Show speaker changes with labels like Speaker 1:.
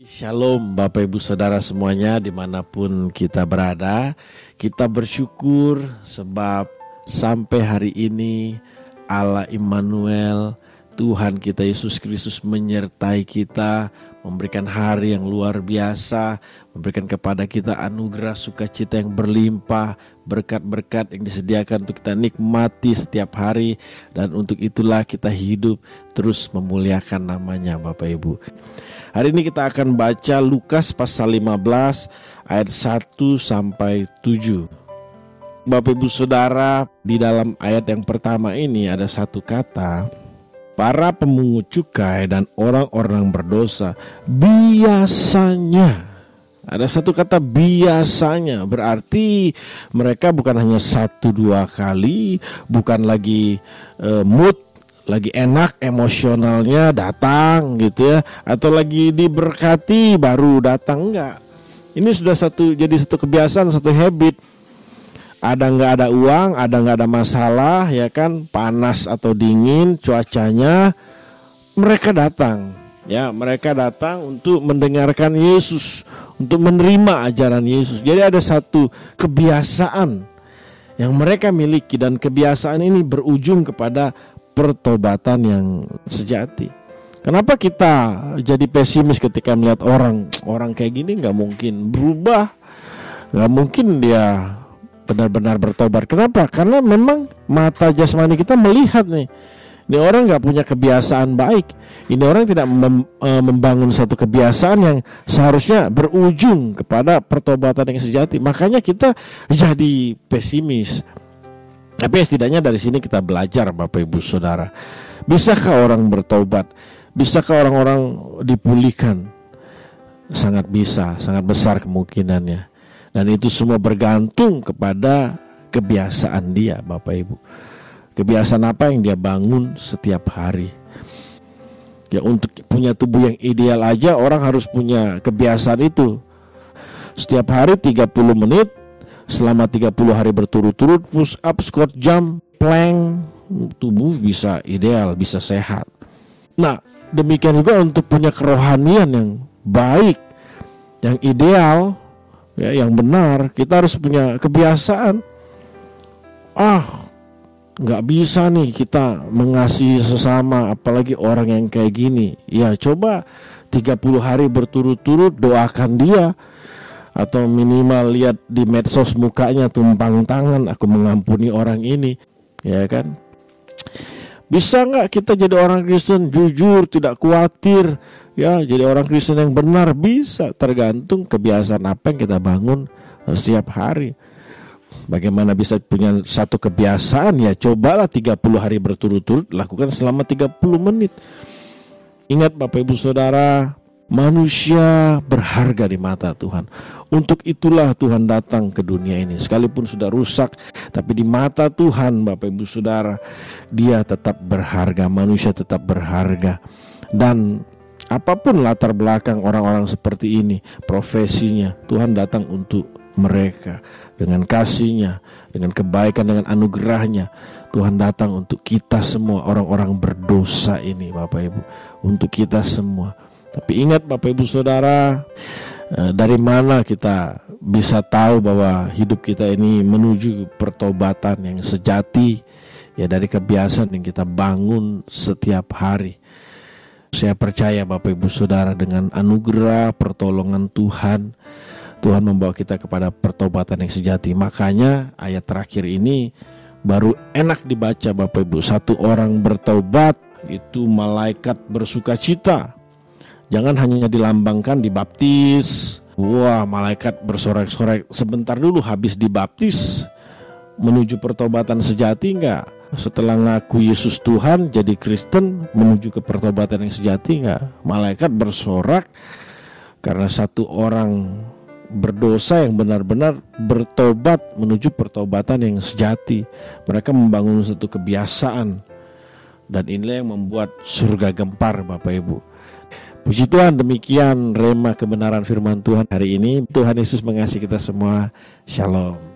Speaker 1: Shalom Bapak Ibu Saudara semuanya di mana pun kita berada. Kita bersyukur sebab sampai hari ini Allah Immanuel Tuhan kita Yesus Kristus menyertai kita Memberikan hari yang luar biasa Memberikan kepada kita anugerah sukacita yang berlimpah Berkat-berkat yang disediakan untuk kita nikmati setiap hari Dan untuk itulah kita hidup terus memuliakan namanya Bapak Ibu Hari ini kita akan baca Lukas pasal 15 ayat 1 sampai 7. Bapak Ibu Saudara, di dalam ayat yang pertama ini ada satu kata Para pemungut cukai dan orang-orang berdosa biasanya ada satu kata biasanya berarti mereka bukan hanya satu dua kali, bukan lagi uh, mood lagi enak emosionalnya datang gitu ya atau lagi diberkati baru datang enggak. Ini sudah satu jadi satu kebiasaan satu habit ada nggak ada uang ada nggak ada masalah ya kan? Panas atau dingin cuacanya mereka datang. Ya mereka datang untuk mendengarkan Yesus untuk menerima ajaran Yesus. Jadi ada satu kebiasaan yang mereka miliki dan kebiasaan ini berujung kepada pertobatan yang sejati. Kenapa kita jadi pesimis ketika melihat orang orang kayak gini? Nggak mungkin berubah, nggak mungkin dia benar-benar bertobat. Kenapa? Karena memang mata jasmani kita melihat nih, ini orang nggak punya kebiasaan baik. Ini orang tidak mem, e, membangun satu kebiasaan yang seharusnya berujung kepada pertobatan yang sejati. Makanya kita jadi pesimis. Tapi setidaknya dari sini kita belajar Bapak Ibu Saudara. Bisakah orang bertobat? Bisakah orang-orang dipulihkan? Sangat bisa, sangat besar kemungkinannya. Dan itu semua bergantung kepada kebiasaan dia Bapak Ibu. Kebiasaan apa yang dia bangun setiap hari. Ya untuk punya tubuh yang ideal aja orang harus punya kebiasaan itu. Setiap hari 30 menit selama 30 hari berturut-turut push up, squat, jump, plank, tubuh bisa ideal, bisa sehat. Nah, demikian juga untuk punya kerohanian yang baik, yang ideal, ya, yang benar, kita harus punya kebiasaan. Ah, nggak bisa nih kita mengasihi sesama, apalagi orang yang kayak gini. Ya, coba 30 hari berturut-turut doakan dia atau minimal lihat di medsos mukanya tumpang tangan aku mengampuni orang ini ya kan bisa nggak kita jadi orang Kristen jujur tidak khawatir ya jadi orang Kristen yang benar? Bisa tergantung kebiasaan apa yang kita bangun setiap hari. Bagaimana bisa punya satu kebiasaan? Ya cobalah 30 hari berturut-turut lakukan selama 30 menit. Ingat Bapak Ibu Saudara Manusia berharga di mata Tuhan. Untuk itulah Tuhan datang ke dunia ini. Sekalipun sudah rusak, tapi di mata Tuhan, Bapak Ibu Saudara, Dia tetap berharga. Manusia tetap berharga. Dan apa pun latar belakang orang-orang seperti ini, profesinya, Tuhan datang untuk mereka dengan kasihnya, dengan kebaikan, dengan anugerahnya. Tuhan datang untuk kita semua orang-orang berdosa ini, Bapak Ibu, untuk kita semua tapi ingat Bapak Ibu Saudara, eh, dari mana kita bisa tahu bahwa hidup kita ini menuju pertobatan yang sejati ya dari kebiasaan yang kita bangun setiap hari. Saya percaya Bapak Ibu Saudara dengan anugerah pertolongan Tuhan Tuhan membawa kita kepada pertobatan yang sejati. Makanya ayat terakhir ini baru enak dibaca Bapak Ibu. Satu orang bertobat itu malaikat bersuka cita Jangan hanya dilambangkan dibaptis. Wah, malaikat bersorak-sorak sebentar dulu habis dibaptis menuju pertobatan sejati enggak? Setelah ngaku Yesus Tuhan jadi Kristen menuju ke pertobatan yang sejati enggak? Malaikat bersorak karena satu orang berdosa yang benar-benar bertobat menuju pertobatan yang sejati. Mereka membangun satu kebiasaan dan inilah yang membuat surga gempar Bapak Ibu. Puji Tuhan demikian rema kebenaran firman Tuhan hari ini. Tuhan Yesus mengasihi kita semua. Shalom.